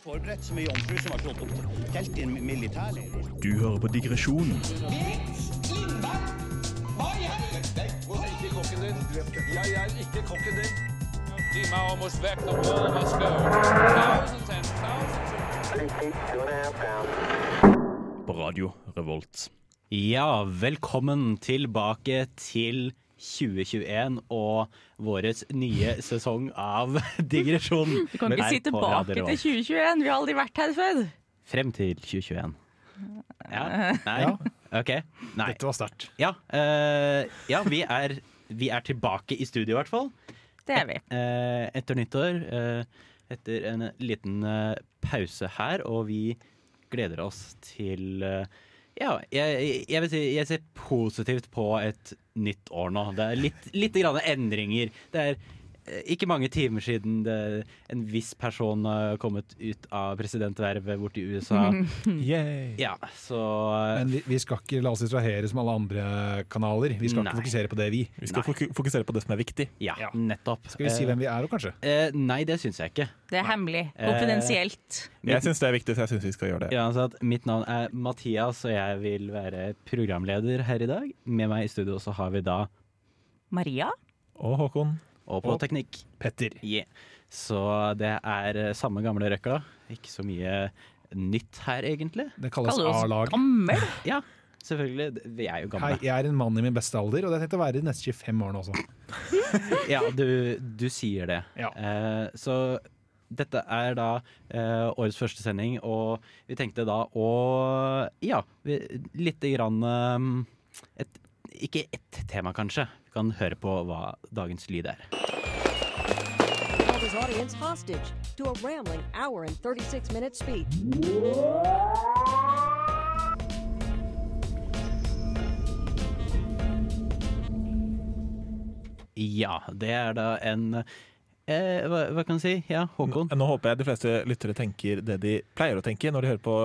Forberedt som ei jomfru som har slått opp telt i en militærleir. Du hører på Digresjonen Jeg er ikke kokken din. Team are almost back. The wall must go. Thousands and thousands. på Radio Revolt. Ja, velkommen tilbake til 2021 og våres nye sesong av Digresjon. Du kan ikke si tilbake til 2021, vi har aldri vært her før. Frem til 2021. Ja? Nei? Ja. OK. Nei. Dette var sterkt. Ja, uh, ja vi, er, vi er tilbake i studio, i hvert fall. Det er vi. Uh, etter nyttår. Uh, etter en liten pause her, og vi gleder oss til eh, Ja, jeg, jeg vil si jeg ser positivt på et nytt år nå. Det er litt, litt endringer. Det er ikke mange timer siden det, en viss person har kommet ut av presidentvervet borti USA. Ja, så eh, Men vi, vi skal ikke la oss distrahere som alle andre kanaler. Vi skal Nei. ikke fokusere på det, vi. Vi skal nei. fokusere på det som er viktig. ja, Ja. nettopp. Skal vi si hvem vi er, òg, kanskje? Eh, nei, det syns jeg ikke. Det er hemmelig. Eh, Konfidensielt. Jeg syns det er viktig, så jeg syns vi skal gjøre det. Ja, altså at mitt navn er Mathias, og jeg vil være programleder her i dag. Med meg i studio så har vi da Maria? Og Håkon. Og på Og- teknikk. Petter. Yeah. Så det er eh, samme gamle røkla. Ikke så mye nytt her, egentlig. Det kalles A-lag. gammel. Ja, selvfølgelig. Vi er jo Hei, gamle. jeg er en mann i min beste alder, og det har jeg tenkt å være de neste 25 årene også. Ja, du, du sier det. Ja. Eh, så dette er da eh, årets første sending, og vi tenkte da å Ja, vi, lite grann eh, et, Ikke ett tema, kanskje. Vi kan høre på hva dagens lyd er. audience hostage to a rambling hour and 36 minute speech. Ja, det er da en eh, hva, hva kan jeg si? Ja, Håkon? Nå håper jeg de fleste lyttere tenker det de pleier å tenke når de hører på,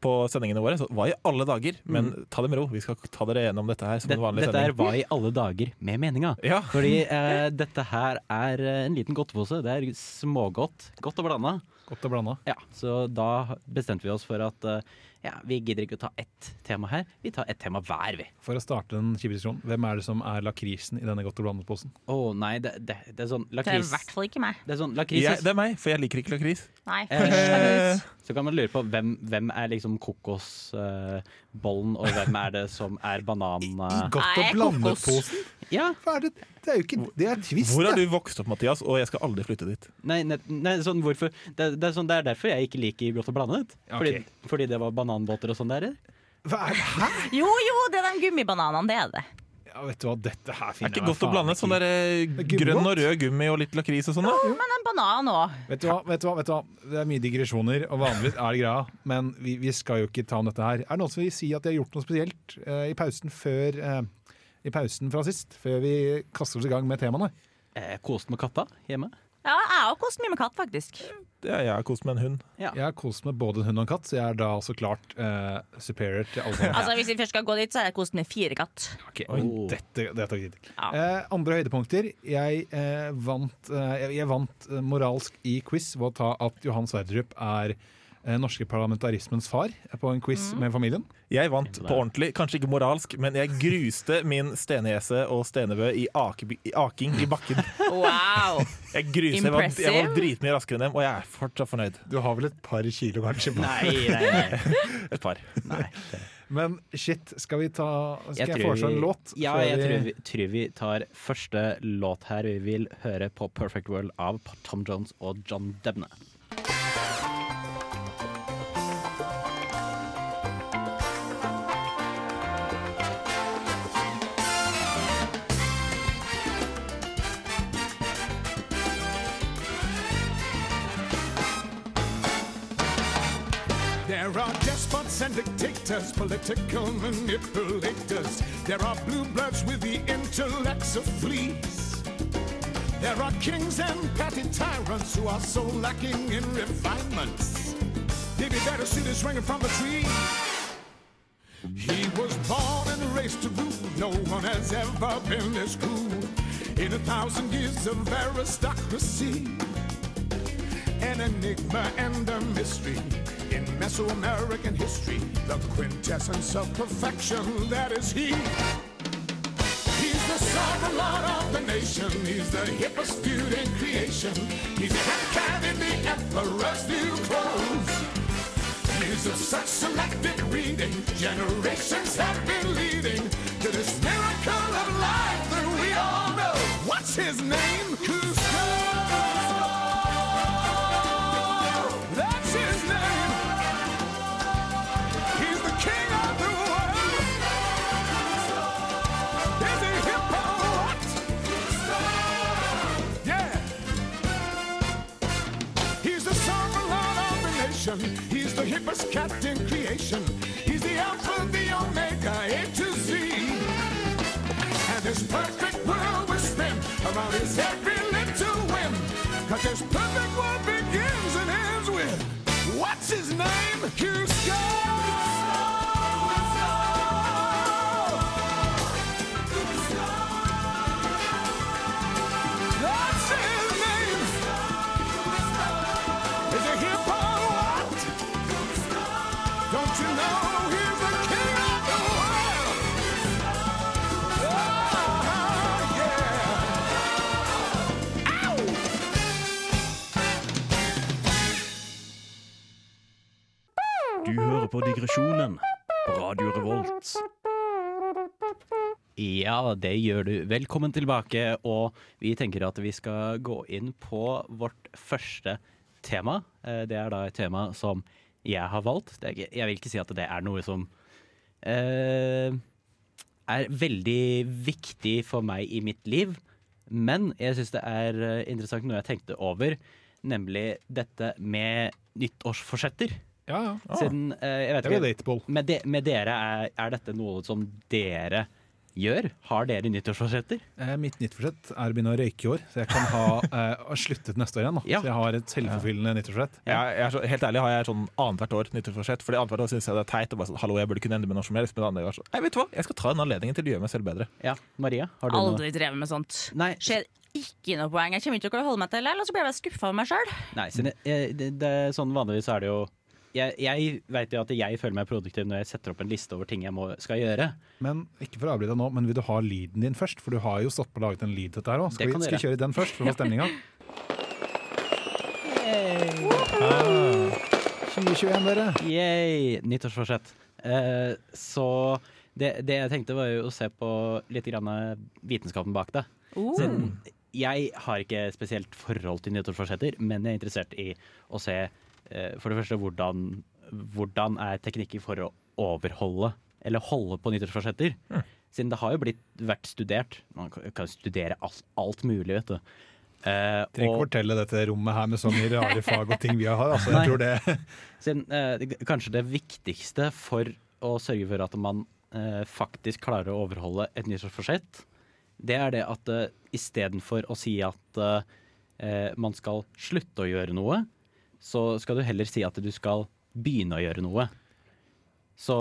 på sendingene våre. Så hva i alle dager? Men ta det med ro. Vi skal ta dere gjennom dette her som Det, en vanlig dette er hva i alle dager med meninga. Ja. Fordi eh, dette her er eh, en liten godtepose. Det er smågodt. Godt og blanda. Godt og blanda. Ja, så da bestemte vi oss for at eh, ja, vi gidder ikke å ta ett tema her. Vi tar ett tema hver, vi. For å starte den kjipe diskusjonen, hvem er det som er lakrisen i denne godt og blandet-posen? Å nei, det, det, det er sånn lakris Det er i hvert fall ikke meg. Det er sånn lakris Jeg, det er meg, for jeg liker ikke lakris. Nei. Eh. Så kan man lure på hvem, hvem er liksom kokosbollen, og hvem er det som er banan... I Godt Nei, og blandet-posen? ja, Hva er det? Det er jo ikke Det er twist, Hvor har du vokst opp, Mathias? Og jeg skal aldri flytte dit. nei, nei, nei sånn hvorfor det, det, er sånn, det er derfor jeg ikke liker godt og blandet. Fordi, fordi det var bananbåter og sånn der. Hva er det? Hæ? Jo, jo, det er de gummibananene, det er det. Ja, vet du hva, dette her Er finner jeg jeg meg godt å blande ikke sånn der eh, er grønn og rød gummi og litt lakris og sånn? da? Men en banan òg. Vet du hva, vet du hva, vet du hva? Det er mye digresjoner, og vanligvis er det greia. Men vi, vi skal jo ikke ta om dette her. Er det noen som vil si at de har gjort noe spesielt eh, i pausen før eh, I pausen fra sist? Før vi kaster oss i gang med temaene? Eh, kost med katta hjemme. Ja, jeg har kost mye med katt, faktisk. Ja, jeg har kost med en hund. Ja. Jeg har kost med både en hund og en katt, så jeg er da så klart eh, superior til alle. Altså, Hvis vi først skal gå dit, så har jeg kost med fire katt. Okay. Oi. Dette, dette er. Ja. Eh, andre høydepunkter. Jeg, eh, vant, eh, jeg, jeg vant moralsk i quiz ved å ta at Johan Sverdrup er norske parlamentarismens far eh, på en quiz med familien. Jeg vant på ordentlig, kanskje ikke moralsk, men jeg gruste min stenese og stenebø i, i aking i bakken. Wow! Jeg gruste, jeg var, jeg var dritmye raskere enn dem, og jeg er fortsatt fornøyd. Du har vel et par kilo, kanskje? Nei, nei, nei. Et par. Men shit, skal vi ta Skal jeg, jeg foreslå en låt? Ja, jeg tror vi, tror vi tar første låt her. Vi vil høre på 'Perfect World' av Tom Jones og John Debne. Dictators, political manipulators. There are blue bloods with the intellects of fleas. There are kings and petty tyrants who are so lacking in refinements. They'd be better see this ringing from the tree. He was born and raised to rule. No one has ever been this cruel in a thousand years of aristocracy. An enigma and a mystery in Mesoamerican history. The quintessence of perfection, that is he. He's the sovereign lord of the nation. He's the hippest dude in creation. He's hat cat in the emperor's new clothes. Years of such selective reading, generations have been leading to this miracle of life that we all know. What's his name? Nation. He's the hippest cat in creation. He's the alpha, the omega, A to Z. And this perfect world will spin around his every little whim. Cause this perfect world begins and ends with what's his name? Cusco! That's hører på Radio Revolt. Ja, det gjør du. Velkommen tilbake. Og vi tenker at vi skal gå inn på vårt første tema. Eh, Det er da et tema som jeg har valgt. Jeg vil ikke si at det er noe som eh, er veldig viktig for meg i mitt liv. Men jeg syns det er eh, interessant noe jeg tenkte over, nemlig dette med nyttårsforsetter. Ja, ja. Siden, eh, jeg vet ikke, med, de, med dere, er, er dette noe som dere gjør? Har dere nyttårsforsetter? Eh, mitt nyttårsforsett er å begynne å røyke i år, så jeg kan ha eh, sluttet neste år igjen. Da. Ja. Så jeg har et selvforfyllende nyttårsforsett. Jeg, jeg så, helt ærlig har jeg sånn annethvert år nyttårsforsett. Fordi annethvert år syns jeg det er teit. Og bare sånn, Hallo, jeg burde kunne endre med når som helst. Men andre år så Nei, vet du hva? Jeg skal ta den anledningen til å gjøre meg selv bedre. Ja, Maria? Har du noe? Aldri drevet med sånt. Nei, Skjer ikke noe poeng. Jeg kommer ikke til å holde meg til det, eller så blir jeg skuffa over meg sjøl. eh, det, det er sånn vanligvis er det jo Jeg, jeg vet jo at jeg føler meg produktiv når jeg setter opp en liste over ting jeg må, skal gjøre. Men ikke for å avbryte deg nå, men vil du ha lyden din først? For du har jo stått på og laget en lyd til dette her òg. Skal, vi- skal vi kjøre den først for å få stemninga? 2021, dere. Yay! Nyttårsforsett. Eh, så det, det jeg tenkte var jo å se på litt grann vitenskapen bak det. Siden jeg har ikke spesielt forhold til nyttårsforsetter, men jeg er interessert i å se for det første hvordan, hvordan er teknikker for å overholde eller holde på nyttårsforsetter. Siden det har jo blitt vært studert. Man kan studere alt, alt mulig, vet du. Uh, Trenger ikke fortelle dette rommet her med så mye rare fag og ting vi har. Altså, jeg tror det Siden, uh, kanskje det viktigste for å sørge for at man uh, faktisk klarer å overholde et nyttårsforsett, det er det at uh, istedenfor å si at eh, eh, man skal slutte å gjøre noe, så skal du heller si at du skal begynne å gjøre noe. Så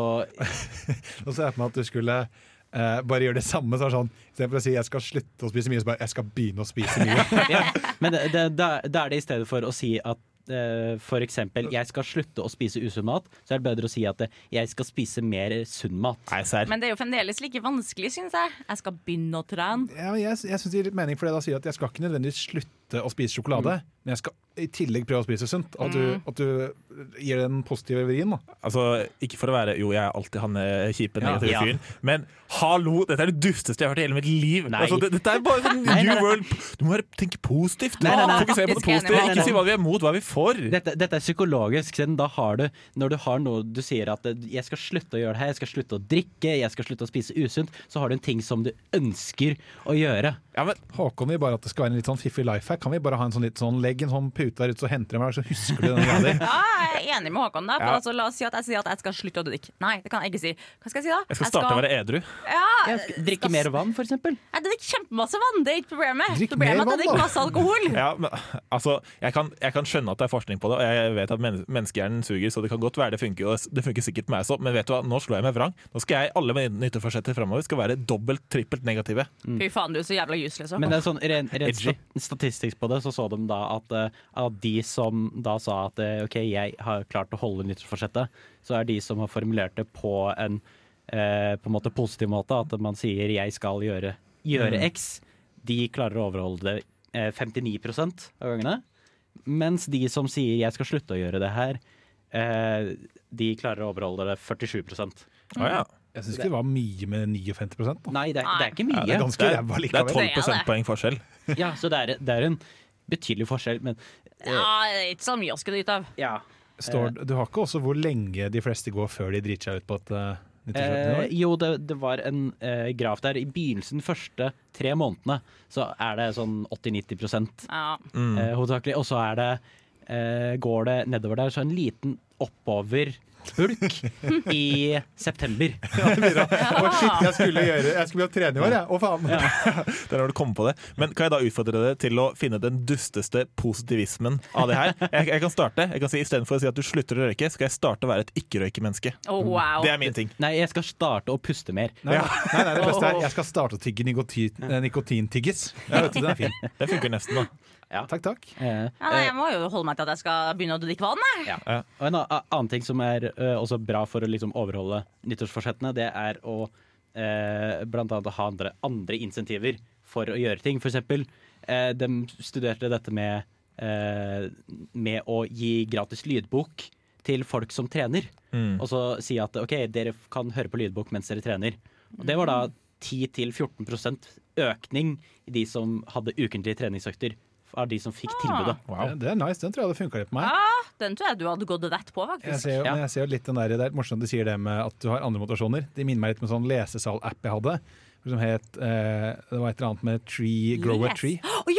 Nå ser jeg for meg at du skulle eh, bare gjøre det samme. Så er det sånn, Istedenfor å si jeg skal slutte å spise mye, så bare jeg skal begynne å spise mye. ja, Men da er det i stedet for å si at eh, for eksempel jeg skal slutte å spise usunn mat, så er det bedre å si at eh, jeg skal spise mer sunn mat. Nei. Men det er jo fremdeles like vanskelig, syns jeg. Jeg skal begynne å trene. Ja, jeg jeg syns det gir litt mening, for det da sier at jeg skal ikke nødvendigvis slutte å spise sjokolade, men jeg skal i tillegg prøve å spise sunt. At du, at du gir den positive vrien. da. Altså, ikke for å være Jo, jeg er alltid han eh, kjipe, negative Ja. fyren, men hallo! Dette er det dusteste jeg har hørt i hele mitt liv. Nei. Altså, det, dette er bare sånn new nei. world Du må bare tenke positivt. Nei, nei, nei. Fokusere på det positive. Ikke si hva vi er mot, hva vi er for. Dette, dette er psykologisk. Siden da har du, når du har noe du sier at eh, 'jeg skal slutte å gjøre det her, jeg skal slutte å drikke, jeg skal slutte å spise usunt', så har du en ting som du ønsker å gjøre. Ja, men Håkon vil bare at det skal være en litt sånn fiffig life hack. Kan vi bare ha en sånn litt sånn legg en sånn pute der ute, så henter de meg, så husker du den greia di. Ja, jeg er enig med Håkon. der for Ja. altså, La oss si at jeg sier at jeg skal slutte å drikke. Nei, det kan jeg ikke si. Hva skal jeg si da? jeg skal starte å være edru. ja, Jeg skal drikke mer vann, eksempel. Jeg drikker kjempemasse vann, det er ikke problemet. Drikk problemet mer er at jeg drikker masse alkohol. Ja, men, altså, jeg, kan, jeg kan skjønne at det er forskning på det, og jeg vet at men menneskehjernen suger, så det kan godt være det funker, og det funker sikkert med meg også, men vet du hva, nå slår jeg meg vrang. Nå skal jeg, alle mine nytteforsetter framover skal være dobbelt, trippelt negative. Fy faen, du er så jævla useless. Men det er sånn ren, ren Edgy. Statistikk på det, så så de da at eh, av de som da sa at eh, OK, jeg har klart å holde nyttårsforsettet, så er de som har formulert det på en eh, på en måte positiv måte, at man sier 'jeg skal gjøre, gjøre X', de klarer å overholde det eh, 59% av gangene. Mens de som sier 'jeg skal slutte å gjøre det her', eh, de klarer å overholde det 47 Å ja. Jeg syns ikke det var mye med 59 da. Nei, det er, det er ikke mye. Ja, det er ganske ræva likevel. 12 Det er 12 prosentpoeng forskjell. Ja, så det er, det er en betydelig forskjell, men Ja, det er ikke så mye å skryte av. ja. Står, du har ikke også hvor lenge de fleste går før de driter seg ut på et uh, Eh, jo, det, det var en eh, graf der. I begynnelsen, de første tre månedene, så er det sånn 80-90 Ja. eh, hovedsakelig. Og så er det eh, går det nedover der, så en liten oppover bulk i september. Ja, Å, shit, jeg skulle, gjøre, jeg skulle trene i år, jeg. Å, faen. Ja. Der har du kommet på det. Men kan jeg da utfordre deg til å finne den dusteste positivismen av det her? Jeg, jeg kan starte. Jeg kan si Istedenfor å si at du slutter å røyke, skal jeg starte å være et ikke-røykemenneske. Oh, wow. Det er min ting. Nei, jeg skal starte å puste mer. Nei, nei, nei, det beste er jeg skal starte å tygge nikotin, eh, nikotintyggis. Ja, vet du, den er fin. Det funker nesten, da. Takk, takk. Eh, Ja, nei, jeg må jo holde meg til at jeg skal begynne å drikke vann. Ja. Og en annen ting som er også bra for å liksom overholde nyttårsforsettene, det er å eh, annet ha andre, andre insentiver for å gjøre ting. For eksempel, eh, de studerte dette med, eh, med å gi gratis lydbok til folk som trener. Og så si at OK, dere kan høre på lydbok mens dere trener. Og det var da 10-14% økning i de som hadde ukentlige treningsøkter. Av de som fikk tilbudet. Det er nice, den tror jeg hadde funka litt på meg. Ja, den tror jeg du hadde gått rett på, Jeg ser, jo, Ja. men jeg ser jo litt den der, Det er morsomt du sier det med at du har andre motivasjoner. Det minner meg litt om en sånn lesesal-app jeg hadde. Som het eh, Det var et eller annet med Tree, Grow a Tree. Oh, ja!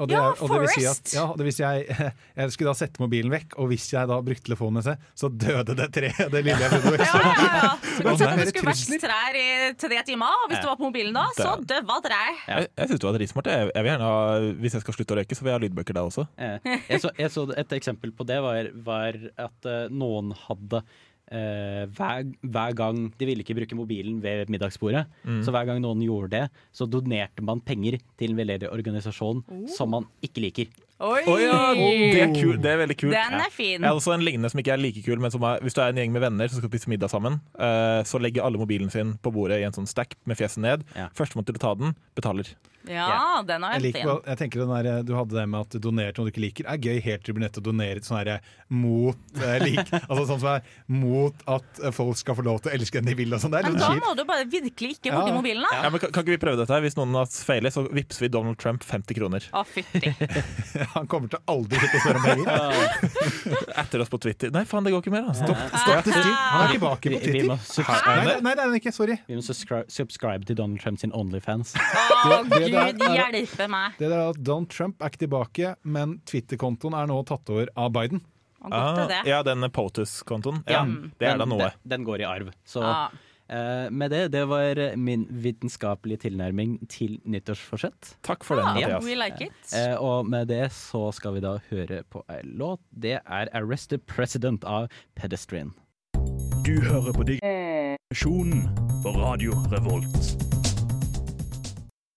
Og det, Ja, og det vil si at ja, det vil si jeg, jeg skulle da sette mobilen vekk, og hvis jeg da brukte telefonen min, så døde det treet. Det lille jeg å Ja, ja, ja. Du kan det si at mer du skulle vært trær i tre timer, og hvis du var på mobilen da, så døva treet. Jeg, jeg syns du var dritsmart. Jeg, jeg vil gjerne ha, Hvis jeg skal slutte å røyke, så vil jeg ha lydbøker da også. Eh, jeg, så, jeg så et eksempel på det var, var at eh, noen hadde eh, hver, hver gang De ville ikke bruke mobilen ved middagsbordet. Så hver gang noen gjorde det, så donerte man penger til en veldedig organisasjon som man ikke liker. Oi! Oh, ja, det er, kul, det er veldig kult. Den er fin. Jeg har også en lignende som ikke er like kul, men som er, hvis du er en gjeng med venner som skal spise middag sammen, uh, så legger alle mobilen sin på bordet i en sånn stack med fjeset ned. Ja. Førstemann til å ta den, betaler. Ja, den har Jeg, jeg liker, jeg tenker den der, Du hadde det med at du donerte noe du ikke liker. er gøy helt til du blir nødt til å donere sånn her mot eh, lik, altså sånn som er mot at eh, folk skal få lov til å elske den de vil. Og sånn. Det er Men da må du bare virkelig ikke borti Ja. mobilen, da. Ja, men kan, kan ikke vi prøve dette her? Hvis noen av oss feiler, så vippser vi Donald Trump 50 kroner. Å, fytti. Han kommer til aldri å spørre om penger. Etter oss på Twitter. Nei, faen, det går ikke mer. Altså. Stopp, stopp til styr. Han er tilbake på vi, Twitter. Nei, nei, nei, det er han ikke. Sorry. vi må subscribe, subscribe til Donald Trump sin Onlyfans. Å, det der gud er- hjelpe meg. Det der er at Donald Trump er ikke tilbake, men Twitter-kontoen er nå tatt over av Biden. Godt Ah, ja, den POTUS-kontoen. Ja, det er da Den- noe. Den, den går i arv. Så ah. uh, med det, det var min vitenskapelige tilnærming til nyttårsforsett. Takk for den, Ja, Mathias. we like it. Eh, og med det så skal vi da høre på ei låt. Det er 'Arrested President' av Pedestrian. Du hører på Digresjonen på Radio Revolt.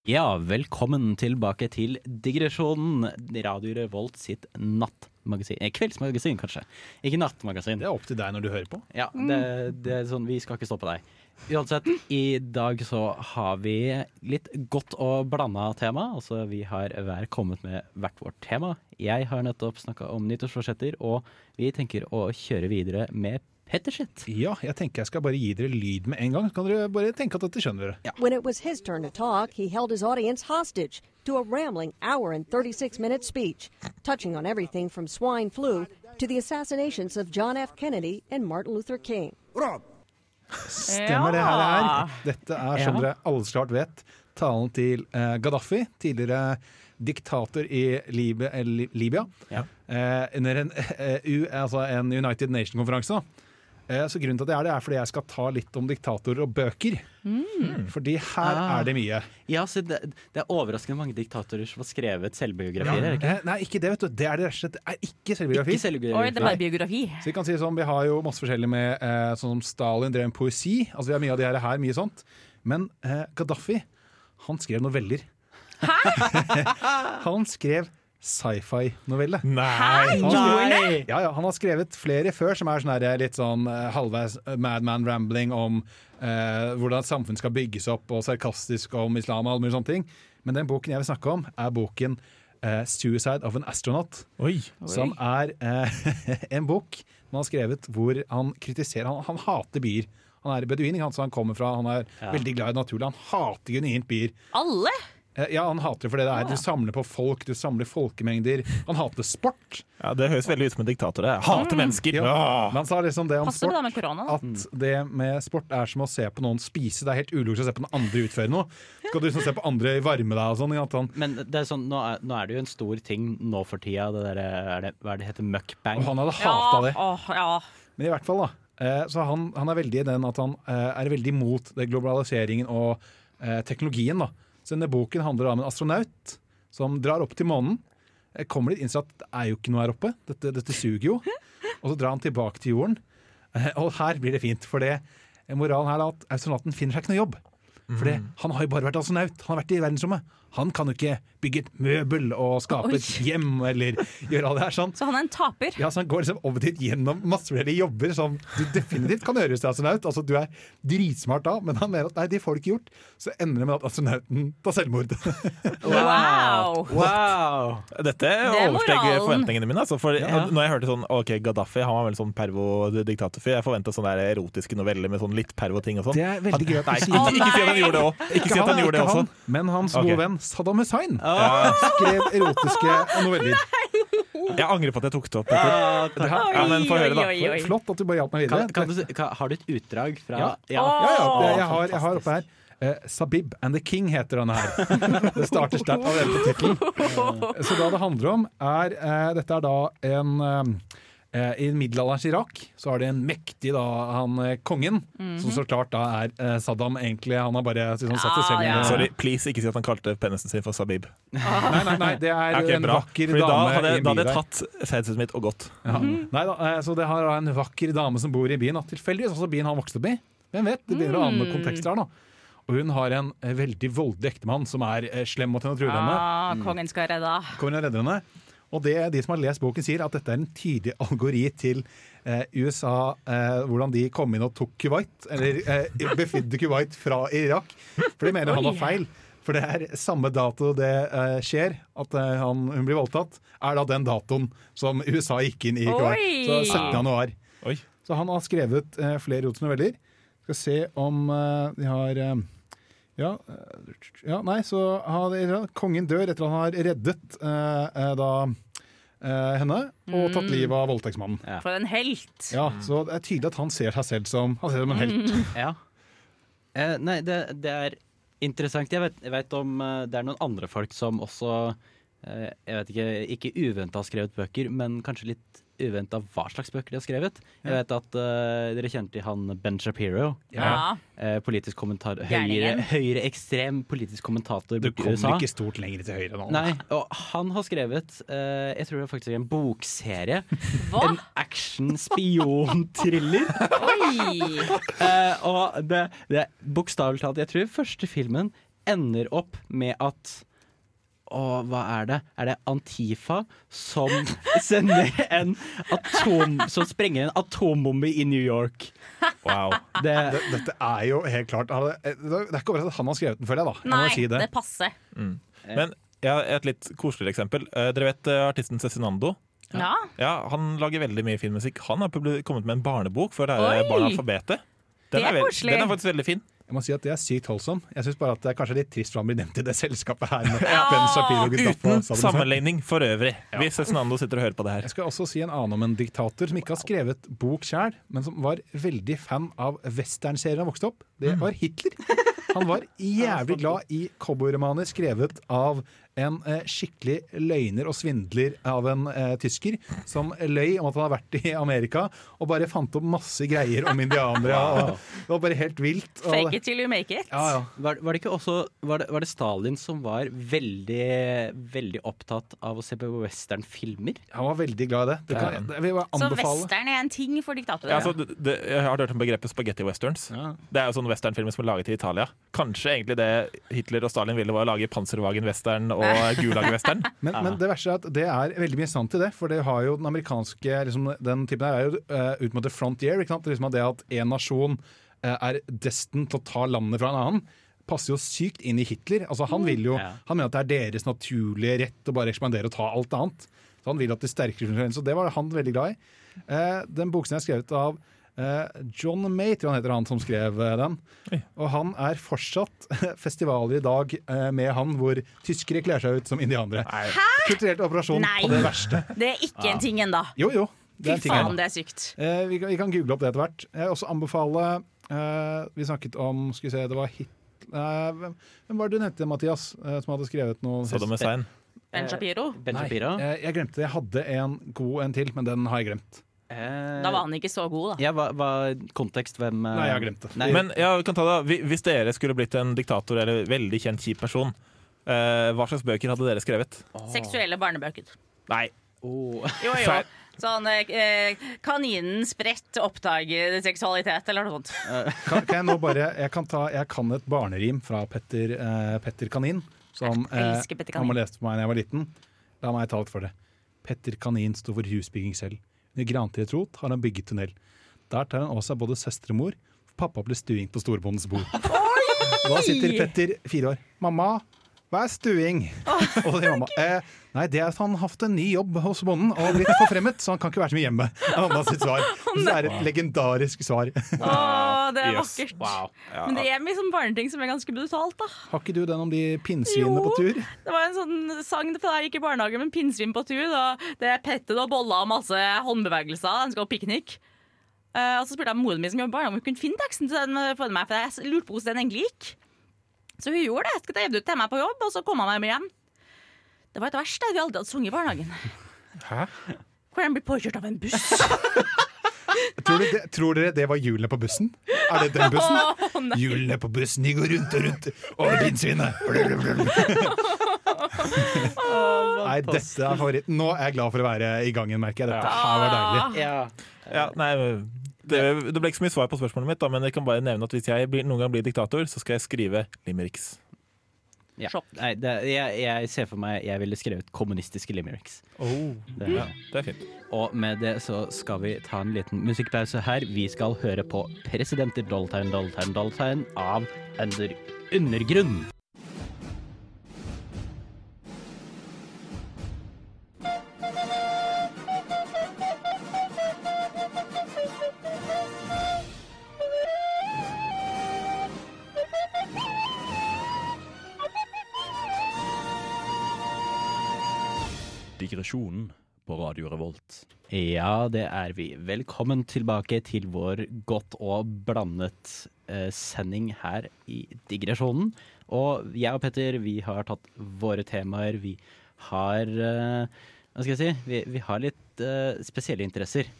Ja, velkommen tilbake til Digresjonen, Radio Revolt sitt nattmagasin. Eh, kveldsmagasin, kanskje. Ikke nattmagasin. Det er opp til deg når du hører på. Ja, det, det er sånn, Vi skal ikke stoppe deg. Uansett, i dag så har vi litt godt og blanda tema. Altså, vi har hver kommet med hvert vårt tema. Jeg har nettopp snakka om nyttårsforsetter, og vi tenker å kjøre videre med Pettershit. Ja, jeg tenker jeg skal bare gi dere lyd med en gang. Så kan dere bare tenke at dette skjønner dere. When it was his turn to talk, he held his audience hostage to a rambling hour and 36 minute speech, touching on everything from swine flu to the assassinations of John F. Kennedy and Martin Luther King. Stemmer det her er. Dette er, som Ja. dere alle klart vet, talen til eh, Gaddafi, tidligere diktator i Libya. eh, Libya Ja. eh, under en, eh, U, altså en United Nation-konferanse. Eh, så grunnen til at jeg er det, er fordi jeg skal ta litt om diktatorer og bøker. Fordi her Ah. er det mye. Ja, så det, det er overraskende mange diktatorer som har skrevet selvbiografier. Ja. ikke? Eh, nei, ikke det, vet du. Det er det rett og slett. Er ikke selvbiografi. Ikke Oi, det er bare biografi. Så vi kan si sånn, vi har jo masse forskjellig med eh, sånn som Stalin drev med poesi. Altså Vi har mye av de her, her mye sånt. Men eh, Gaddafi, han skrev noveller. Hæ?! Han skrev sci-fi-novelle. Nei! Han, skrev- ja, ja, han har skrevet flere før som er sånn litt sånn eh, halvveis madman rambling om eh, hvordan et samfunn skal bygges opp, og sarkastisk om islam og alle mulige sånne ting. Men den boken jeg vil snakke om, er boken eh, 'Suicide of an Astronaut'. Oi. Som er eh, en bok han har skrevet hvor han kritiserer Han, han hater bier. Han er beduin, han, så han kommer fra Han er veldig glad i naturen. Han hater genuint bier. Alle? Eh, Ja, han hater det fordi det er Du samler på folk, du samler folkemengder. Han hater sport. Ja, Det høres veldig ut som en diktator. Jeg hater mennesker. Ja. Ja. Men han sa liksom det om Passer det sport med korona? at det med sport er som å se på noen spise. Det er helt ulogisk å se på den andre utføre noe. Skal du liksom se på andre varme deg og sånn? Men det er sånn, nå, er, nå er det jo en stor ting nå for tida, det der, er hva er det heter, mukbang. og han hadde hata det. Åh, ja. Men i hvert fall, da. Eh, så han, han er veldig i den at han eh, er veldig mot globaliseringen og teknologien. da. Så denne boken handler om en astronaut som drar opp til månen. Eh, kommer dit, innser at det er jo ikke noe her oppe. Dette, dette suger jo. Og så drar han tilbake til jorden. Eh, og her blir det fint, for det moralen her er at astronauten finner seg ikke noe jobb. For det, han har jo bare vært astronaut. Han har vært i verdensrommet. Han kan jo ikke bygge et møbel og skape et hjem eller gjøre alt det her sånn. Så han er en taper? Ja, så Han går liksom over dit gjennom masse forskjellige jobber som du definitivt kan gjøre hvis du er astronaut. Altså, du er dritsmart da, men han mener at nei, det får du ikke gjort. Så ender det med at astronauten tar selvmord. Wow! Wow! Dette er oversteg forventningene mine. Altså, for Ja. Når jeg hørte sånn OK, Gaddafi han var vel sånn pervo-diktatorfyr. Jeg forventa sånne der erotiske noveller med sånn litt pervo-ting og sånn. Det er veldig gøy at du sier ikke, ikke gjorde det òg. Ikke si at han gjorde det også. men hans gode venn Saddam Hussein skrev erotiske noveller. Jeg angrer på at jeg tok det opp. Petter. Ah. Ja, men få høre, da. Oi, oi, oi. Flott at du bare hjalp meg videre. kan du, kan, har du et utdrag fra Ja. ja. Ja, ja, det, jeg, har, jeg har oppe her. Eh, Sabib and the King heter denne her. Det starter sterkt allerede på tittelen. Så da det handler om, er eh, Dette er da en eh, I middelalderens Irak så har det en mektig da, han eh, kongen, som så klart da er eh, Saddam egentlig. Han har bare liksom, satt seg selv Ah, ja. Sorry, please ikke si at han kalte penisen sin for Sabib. Nei, nei, nei, det er okay, en bra. vakker Fordi da hadde, i en da by hadde jeg tatt fedset mitt og gått. Ja. Nei da, eh, så det har da en vakker dame som bor i byen, da. tilfeldigvis også byen han vokste opp i. Hvem vet, det begynner å ane kontekster her nå. Og hun har en eh, veldig voldelig ektemann som er eh, slem mot henne og truer henne. Ah, kongen skal redde. Kongen og redder henne. Og det de som har lest boken sier, at dette er en tydelig algori til eh, USA, eh, hvordan de kom inn og tok Kuwait, eller eh, befridde Kuwait fra Irak. For de mener han var feil. For det er samme dato det eh, skjer, at eh, han, hun blir voldtatt, er da den datoen som USA gikk inn i Kuwait. Oi! Så 17. januar. Oi. Så han har skrevet eh, flere rotsnoveller. noveller. Skal se om eh, de har eh, ja, eh, ja, nei, så har kongen dør etter at han har reddet eh, eh, da eh, henne og tatt livet av voldtektsmannen. For en helt. Ja, Så det er tydelig at han ser seg selv som, han ser som en helt. Ja. Eh, nei, det, det er interessant. Jeg vet, jeg vet om eh, det er noen andre folk som også eh, Jeg vet ikke, ikke uventa har skrevet bøker, men kanskje litt uventa hva slags bøker de har skrevet. Jeg vet at uh, dere kjenner til han Ben Shapiro. Ja. Uh, politisk kommentar Høyre, høyreekstrem politisk kommentator Du USA. Du kommer ikke stort lenger til høyre nå. Nei, og han har skrevet uh, Jeg tror det er faktisk en bokserie. Hva? En action-spion-thriller. Eh, og det, det bokstavelig talt Jeg tror første filmen ender opp med at og hva er det? Er det Antifa som sender en atom Som sprenger en atombombe i New York? Wow. Det, Det- Dette er jo helt klart Det er ikke overraskende at han har skrevet den, føler jeg. da Nei, si det det. passer. Men jeg har et litt koseligere eksempel. Eh, Dere vet eh, artisten Cezinando? Ja. Ja, Han lager veldig mye fin musikk. Han har kommet med en barnebok for å lære barn alfabetet. Den er. Den er faktisk veldig fin. Jeg må si at Det er sykt holdsom. Jeg syns bare at det er kanskje litt trist for han blir nevnt i det selskapet her. Ja. Uten sammenligning for øvrig. Hvis Cezinando sitter og hører på det her. Jeg skal også si en annen om en diktator som ikke har skrevet bok sjøl, men som var veldig fan av westernserien han vokste opp. Det var Hitler. Han var jævlig glad i cowboyromaner skrevet av en eh, skikkelig løgner og svindler av en eh, tysker som løy om at han har vært i Amerika og bare fant opp masse greier om indianere. Og, det var bare helt vilt. Og, Fake it till you make it. ja, ja. var, var det ikke også var det, var det Stalin som var veldig, veldig opptatt av å se på westernfilmer? Han var veldig glad i det. det, kan, det vil jeg Så western er en ting for diktatorer. Ja, altså, jeg har hørt om begrepet spaghetti westerns. Ja. Det er jo sånne westernfilmer som er laget i Italia. Kanskje egentlig det Hitler og Stalin ville, var å lage panservagen western. og Gulag-western. Men, men det verste er at det er veldig mye sant i det. For det har jo den amerikanske liksom, Den typen her er jo uh, ut mot the frontier. Ikke sant? Liksom at det at en nasjon uh, er destined til å ta landet fra en annen, passer jo sykt inn i Hitler. Altså Han vil jo, Ja. han mener at det er deres naturlige rett å bare ekspandere og ta alt annet. Så Han vil at de sterkere Så det var han veldig glad i. Eh, den boken er skrevet av John May, han heter han som skrev eh, den. Og han er fortsatt festivaler i dag eh, med han hvor tyskere kler seg ut som indianere. Hæ? Kulturelt operasjon Nei. på det verste. Det er ikke en ting ennå. Jo, jo. Er Fy en ting faen, det er sykt. Eh, vi, kan, vi kan google opp det etter hvert. Jeg vil også anbefale eh, Vi snakket om Skal vi se, det var Hitler hvem, hvem var det du nevnte, Mathias, eh, som hadde skrevet noe? Saddam Hussein. Ben Shapiro. Ben Nei, Shapiro. eh, jeg glemte det. Jeg hadde en god en til, men den har jeg glemt. Eh, Da var han ikke så god, da. Ja, hva, hva kontekst? Hvem eh, Nei, jeg har glemt det. Nei, Men ja, vi kan ta det. Hvis dere skulle blitt en diktator eller veldig kjent kjip person, eh, hva slags bøker hadde dere skrevet? Seksuelle barnebøker. Nei. oh. Jo, jo. Sånn eh, Kaninen spredt oppdager seksualitet, eller noe sånt. Kan, kan jeg nå bare Jeg kan, ta, jeg kan et barnerim fra Petter, eh, Petter Kanin, som eh, Petter Kanin. han leste på for meg da jeg var liten. La meg ta litt for det. Petter Kanin sto for husbygging selv. Under grantreet rot har han bygget tunnel. Der tar han også både søstre og mor. Pappa blir stuing på storbondens bord. Da sitter Petter fire år. Mamma, hva er stuing? Og så sier mamma eh, Nei, det er at han har hatt en ny jobb hos bonden og blitt forfremmet, så han kan ikke være så mye hjemme. Det mamma sitt svar. Det er et legendarisk svar. Å, det er Yes. vakkert. Wow. Ja. Men det er mye sånn barneting som er ganske brutalt, da. Har ikke du den om de pinnsvinene på tur? Det var en sånn sang fra da jeg gikk i barnehage med pinnsvin på tur. Og Det er Petter og boller og masse håndbevegelser. De skal ha piknik. Uh, og så spurte jeg moren min som jobber barnehage om hun kunne finne teksten til den for meg, for jeg lurte på hvordan den egentlig gikk. Så hun gjorde det. Jeg drev det ut til meg på jobb, og så kom han med hjem. Det var et verste vi aldri hadde sunget i barnehagen. Hæ? Hvor han blir påkjørt av en buss. Tror, du det, tror dere det var hjulene på bussen? Er det den bussen? Hjulene på bussen, de går rundt og rundt over pinnsvinet. Nei, dette er favoritten. Nå er jeg glad for å være i gangen, merker jeg. Dette her var deilig. Ja. Ja, nei, det, det ble ikke så mye svar på spørsmålet mitt, da, men jeg kan bare nevne at hvis jeg blir, noen gang blir diktator, så skal jeg skrive limericks. Ja. Sjokk. Nei, det, jeg, jeg ser for meg jeg ville skrevet kommunistiske limericks. Det, Ja, det er fint. Og med det så skal vi ta en liten musikkpause her. Vi skal høre på 'Presidenter Dollartegn, Dollartegn, Dollartegn' av Under Undergrunn. Digresjonen på Radio Revolt. Ja, det er vi. Velkommen tilbake til vår godt og blandet eh, sending her i Digresjonen. Og jeg og Petter, vi har tatt våre temaer. Vi har eh, Hva skal jeg si? Vi, vi har litt eh, spesielle interesser.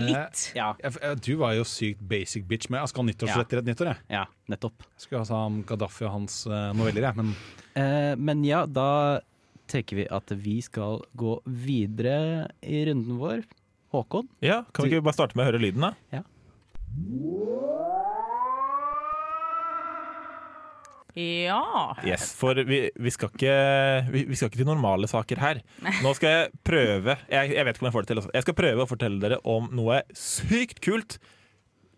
Litt. Eh, ja. Du var jo sykt basic bitch, men jeg skal ha nyttårsrett rett nyttår. Jeg. ja nettopp. jeg skulle ha sånn Gaddafi og hans eh, noveller, jeg. Men Eh, men ja, da tenker vi at vi skal gå videre i runden vår. Håkon? Ja, Kan vi ikke bare starte med å høre lyden, da? Ja. Yes, For vi, vi, skal ikke, vi, vi skal ikke til normale saker her. Nå skal jeg prøve Jeg, jeg vet ikke om jeg får det til. Også. Jeg skal prøve å fortelle dere om noe sykt kult.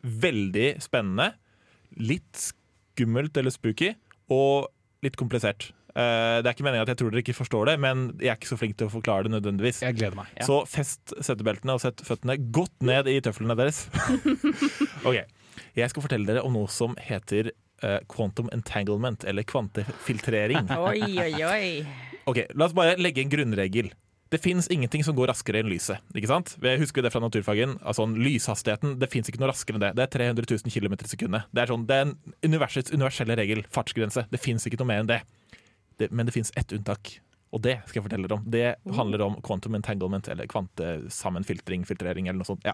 Veldig spennende. Litt skummelt eller spooky. Og litt komplisert. Eh, det er ikke meningen at jeg tror dere ikke forstår det, men jeg er ikke så flink til å forklare det nødvendigvis. jeg gleder meg. Ja. Så fest setebeltene og sett føttene godt ned i tøflene deres. ok, Jeg skal fortelle dere om noe som heter uh, quantum entanglement, eller kvantefiltrering. Oi, oi, oi. Ok, La oss bare legge en grunnregel. Det fins ingenting som går raskere enn lyset. ikke sant? Vi husker det fra naturfagen. Altså, Lyshastigheten det fins ikke noe raskere enn det. Det er 300 000 km i sekundet. Det er, sånn, det er en universets universelle regel. Fartsgrense. Det fins ikke noe mer enn det. Det men det fins ett unntak. Og det skal jeg fortelle dere om. Det handler om quantum entanglement, eller kvantesammenfiltring, filtrering, eller noe sånt. Ja.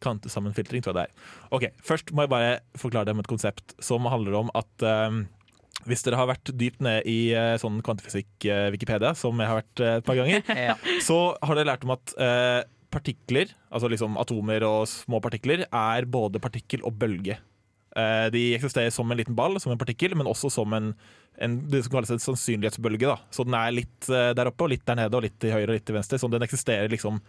Kvantesammenfiltring, tror jeg det er. Ok, Først må jeg bare forklare dem et konsept som handler om at um, hvis dere har vært dypt ned i uh, sånn kvantefysikk-Wikipedia, som jeg har vært uh, et par ganger, Ja. så har dere lært om at eh, partikler, altså liksom atomer og små partikler, er både partikkel og bølge. Eh, de eksisterer som en liten ball, som en partikkel, men også som en, en det som kalles en sannsynlighetsbølge. Da. Så den er litt eh, der oppe og litt der nede, og litt til høyre og litt til venstre. Så den eksisterer liksom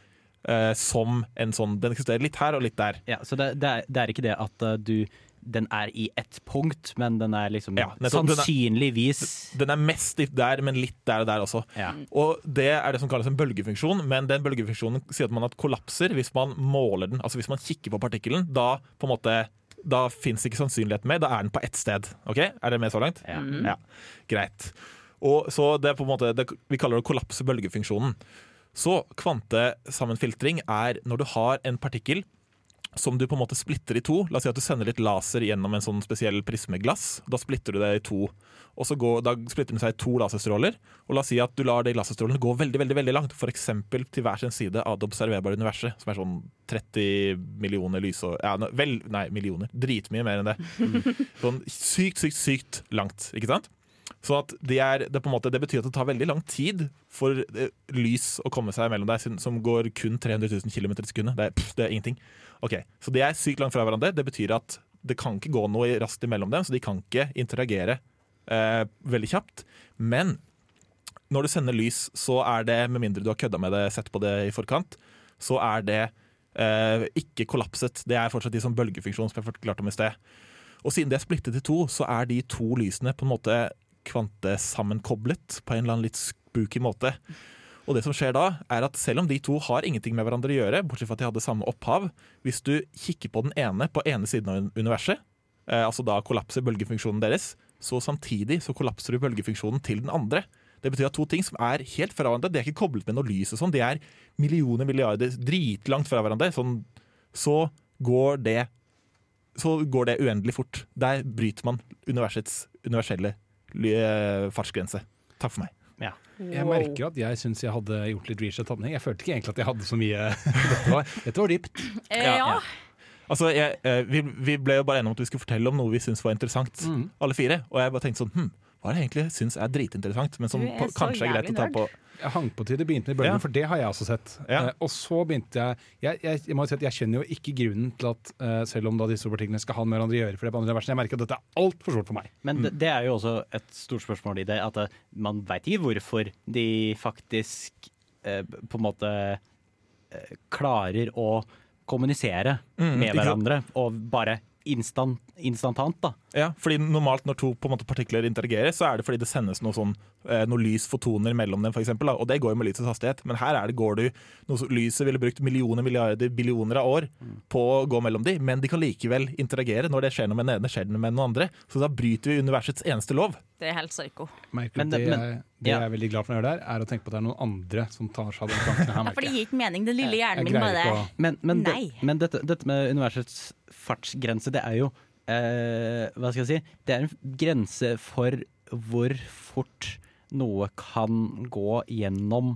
uh, som en sånn Den eksisterer litt her og litt der. Ja, så det, det, er, det er ikke det at uh, du den er i ett punkt, men den er liksom Ja, nettopp. Den er- sannsynligvis Den er mest der, men litt der og der også. Ja. Og det er det som kalles en bølgefunksjon, men den bølgefunksjonen sier at man at kollapser hvis man måler den. Altså hvis man kikker på partikkelen, da på en måte da fins ikke sannsynligheten mer, da er den på ett sted. Ok? Er det med så langt? Ja. Ja, Greit. Og så det er på en måte, det, Vi kaller det å kollapse bølgefunksjonen. Så kvantesammenfiltring er når du har en partikkel som du på en måte splitter i to. La oss si at du sender litt laser gjennom en sånn spesiell prismeglass. Da splitter du det i to. Og så går, Da splitter den seg i to laserstråler. Og la oss si at du lar de laserstrålene gå veldig veldig, veldig langt. F.eks. til hver sin side av det observerbare universet, som er sånn 30 millioner lysår ja, vel, Nei, millioner. Dritmye mer enn det. Sånn sykt, sykt, sykt langt. Ikke sant? Så det, er, det, måte, det betyr at det tar veldig lang tid for eh, lys å komme seg mellom deg, som- går kun 300 000 km i sekundet. Det er, det er ingenting. Okay, Så de er sykt langt fra hverandre. Det betyr at det kan ikke gå noe raskt imellom dem, så de kan ikke interagere eh, veldig kjapt. Men når du sender lys, så er det, med mindre du har kødda med det, sett på det i forkant, så er det eh, ikke kollapset. Det er fortsatt de som bølgefunksjon som jeg forklarte om i sted. Og siden de er splittet i to, så er de to lysene på en måte kvantesammenkoblet på en eller annen litt spooky måte. Og det som skjer da, er at selv om de to har ingenting med hverandre å gjøre, bortsett fra at de hadde samme opphav, hvis du kikker på den ene på ene siden av universet, eh, altså da kollapser bølgefunksjonen deres, så samtidig så kollapser du bølgefunksjonen til den andre. Det betyr at to ting som er helt fra hverandre, de er ikke koblet med noe lys og sånn, de er millioner, milliarder, dritlangt fra hverandre. Sånn, så går det så går det uendelig fort. Der bryter man universets universelle fartsgrense. Takk for meg. Ja. Jeg merker at jeg syns jeg hadde gjort litt research. Jeg følte ikke egentlig at jeg hadde så mye Dette var, dette var dypt. Eh, Ja, ja. Altså, jeg, eh, vi, vi ble jo bare enige om at vi skulle fortelle om noe vi syntes var interessant, Mm. alle fire. Og jeg bare tenkte sånn hm, Hva er det egentlig syns er dritinteressant, men som er kanskje er greit å ta på Jeg hang på til det begynte med bølgen, Ja. for det har jeg også sett. Ja. Eh, og så begynte jeg jeg, jeg jeg må si at jeg kjenner jo ikke grunnen til at eh, selv om da disse partiklene skal ha med hverandre å gjøre, for det er på andre versen, jeg merker at dette er altfor stort for meg. Men det, det er jo også et stort spørsmål i det, at eh, man veit ikke hvorfor de faktisk eh, på en måte eh, klarer å kommunisere Mm, med hverandre, og bare instant, instantant, da. Ja, fordi normalt når to på en måte, partikler interagerer, så er det fordi det sendes noe, sånn, eh, noe lys, fotoner mellom dem, for eksempel, da. Og det går jo med lysets hastighet. Men her er det, går du noe som Lyset ville brukt millioner, milliarder, billioner av år på å gå mellom dem, men de kan likevel interagere. Når det skjer noe med den ene, skjer det med den andre. Så da bryter vi universets eneste lov. Det er helt psyko. Merker Men det, det- men- jeg- det ja. jeg er veldig glad for å gjøre gjør der, er å tenke på at det er noen andre som tar seg av den flanken her. Ja, for det gir ikke mening. Den lille hjernen min bare å Men, men, det, men dette, dette med universets fartsgrense, det er jo eh, Hva skal jeg si? Det er en grense for hvor fort noe kan gå gjennom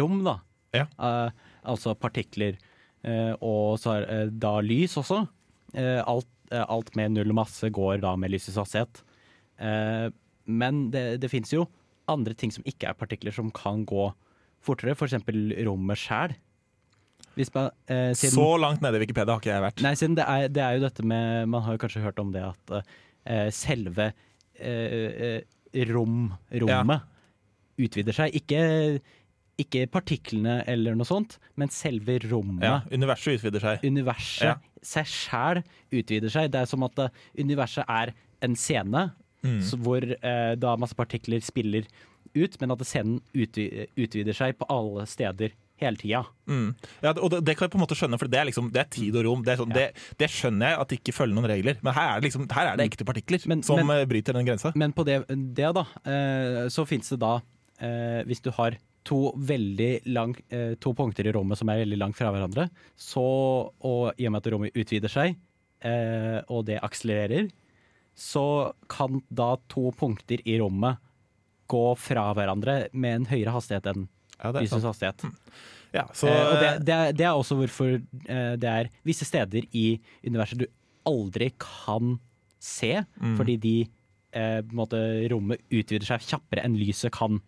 rom, da. Ja. Eh, altså partikler. eh, og så er eh, da lys også. Eh, alt, eh, alt med null masse går da med lysets hastighet. Eh, men det, det fins jo andre ting som ikke er partikler, som kan gå fortere. F.eks. rommet sjæl. Eh, Så langt nede i Wikipedia har ikke jeg vært. Nei, siden det er, det er jo dette med Man har jo kanskje hørt om det at eh, selve eh, eh, rom, rommet utvider seg. Ikke, ikke partiklene eller noe sånt, men selve rommet. Ja, universet utvider seg. Universet Ja. seg sjæl utvider seg. Det er som at eh, universet er en scene Mm. så hvor eh, da masse partikler spiller ut, men at scenen utvi utvider seg på alle steder hele tida. Mm. Ja, og det, det kan jeg på en måte skjønne, for det er, liksom, det er tid og rom. Det, sånn, det, det skjønner jeg at det ikke følger noen regler, men her er det, liksom, her er det ekte partikler Men- som men- eh, bryter den grensa. Men på det, det da, eh, så fins det da eh, Hvis du har to veldig lang, eh, to punkter i rommet som er veldig langt fra hverandre, så, og i og med at rommet utvider seg, eh, og det akselererer, så kan da to punkter i rommet gå fra hverandre med en høyere hastighet enn Ja, lysets hastighet. Ja, så, eh, og det, det, er, det er også hvorfor eh, det er visse steder i universet du aldri kan se, Mm. fordi de eh, på en måte, rommet utvider seg kjappere enn lyset kan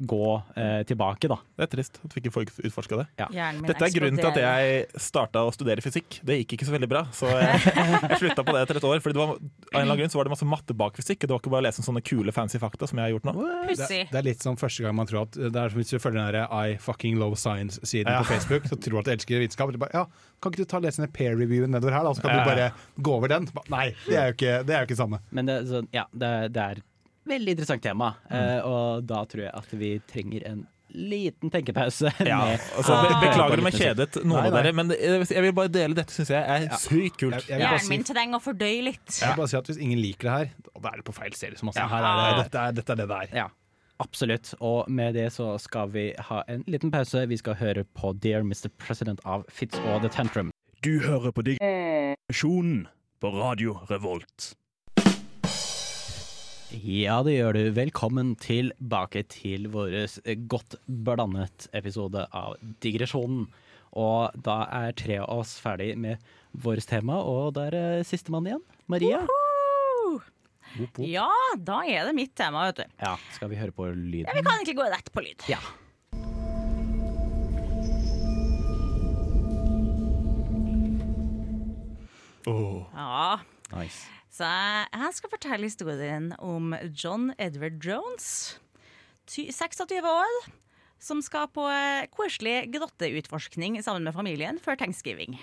gå eh, tilbake, da. Det er trist at vi ikke får utforska det. Ja. Dette er grunnen til at jeg starta å studere fysikk. Det gikk ikke så veldig bra, så jeg, jeg slutta på det etter et år. Fordi det var, av en eller annen grunn så var det masse matte bak fysikk, og det var ikke bare å lese sånne kule fancy fakta som jeg har gjort nå. Det, det er litt som første gang man tror at det er som Hvis du følger den der I fucking love science-siden Ja. på Facebook, så tror du at du elsker vitenskap. Bare, ja, kan ikke du ta lese ned peer-reviewen nedover her, da? Så kan Ja. du bare gå over den. Nei, det er jo ikke det, er jo ikke samme. Men det, sånn, ja, det, det er veldig interessant tema, eh, og da tror jeg at vi trenger en liten tenkepause. Ja, altså, be Ah. Beklager om jeg kjedet noen Nei, av dere, men jeg vil bare dele dette. Syns jeg er sykt kult. Jeg, jeg Hjernen si, min trenger å fordøye litt. jeg vil bare si at hvis ingen liker det her, da er det på feil sted. Som. Ja. Her er det, dette, er, dette er det det er. Ja, absolutt. Og med det så skal vi ha en liten pause. Vi skal høre på Dear Mr. President av Fitz og The Tantrum. Du hører på Digresjonen på Radio Revolt. Ja, det gjør du. Velkommen tilbake til vår godt blandet episode av Digresjonen. Og da er tre av oss ferdig med vårt tema, og da er sistemann igjen. Maria. Ja, da er det mitt tema, vet du. Ja, skal vi høre på Ja, vi kan egentlig gå rett på lyd. Ja. Ja, Nice. Så jeg skal fortelle historien om John Edward Jones, ty- 26 år, som skal på eh, koselig grotteutforskning sammen med familien før thanksgiving.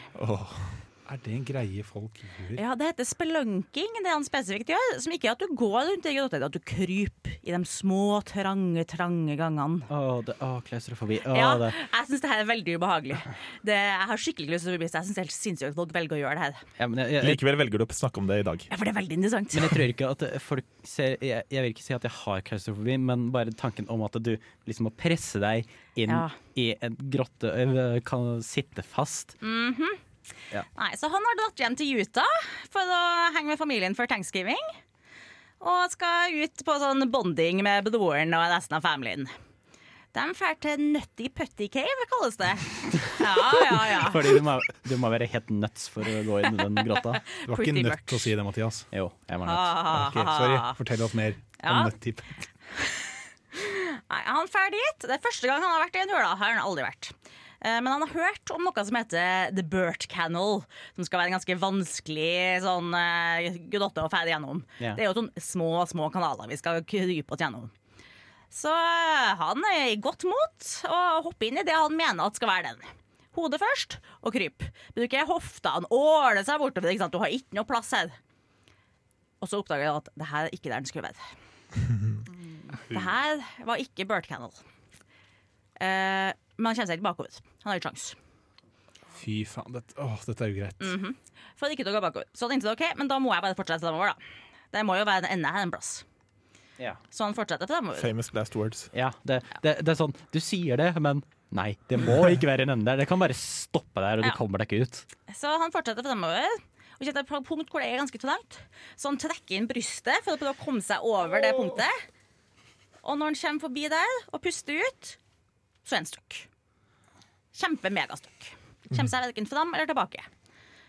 Er det en greie folk gjør? Ja, Det heter spelunking, det han spesifikt gjør. Som ikke er at du går rundt i grotta, det er at du kryper i de små, trange, trange gangene. Å, det, klaustrofobi. Ja, det. jeg syns det her er veldig ubehagelig. Det, jeg har skikkelig lyst til å bli bevisst. Jeg syns det er helt sinnssykt at folk velger å gjøre det her. Ja, men jeg, jeg, Likevel velger du å snakke om det i dag. Ja, For det er veldig interessant. Men jeg tror ikke at folk ser Jeg, jeg vil ikke si at jeg har klaustrofobi, men bare tanken om at du liksom må presse deg inn Ja. i en grotte kan sitte fast. Nei, Så han har dratt hjem til Utah for å henge med familien før thanksgiving. Og skal ut på sånn bonding med broren og resten av familien. De drar til Nutty Putty Cave, kalles det. Ja, ja, ja. Fordi du må, du må være helt nuts for å gå inn i den grotta. Du var Pretty ikke nødt til å si det, Mathias. Jo, jeg var nødt. ha, Ok, ha, sorry, fortell oss mer Ja. om nettip. Nei, han drar dit. Det er første gang han har vært i en hule. Har han aldri vært. Eh, Men han har hørt om noe som heter The Burt Canal, som skal være en ganske vanskelig sånn eh, grotte å ferde gjennom. Yeah. Det er jo sånn små, små kanaler vi skal krype oss gjennom. Så eh, han er i godt mot å hoppe inn i det han mener at skal være den. Hodet først, og kryp. Bruker hoftene, åler seg bortover. Ikke sant? Du har ikke noe plass her. Og så oppdager jeg at det her er ikke der den skulle være. Det her var ikke Burt Canal. Eh, men han kjenner seg ikke bakover. Han har ikke sjans. Fy faen, dette, åh, dette er ugreit. Mm. For ikke til å gå bakover. Så tenkte jeg ok, men da må jeg bare fortsette fremover, da. Det må jo være en ende her en plass. Ja. Så han fortsetter fremover. Famous last words. Ja, det, det, det er sånn Du sier det, men nei, det må ikke være en ende der. Det kan bare stoppe der, og du Ja. kommer deg ikke ut. Så han fortsetter fremover. Og kjenner et punkt hvor det er ganske tungt. Så han trekker inn brystet for å prøve å komme seg over det punktet. Og når han kommer forbi der og puster ut, så er han stuck. Kjempe-megastuck. Kommer seg verken fram eller tilbake.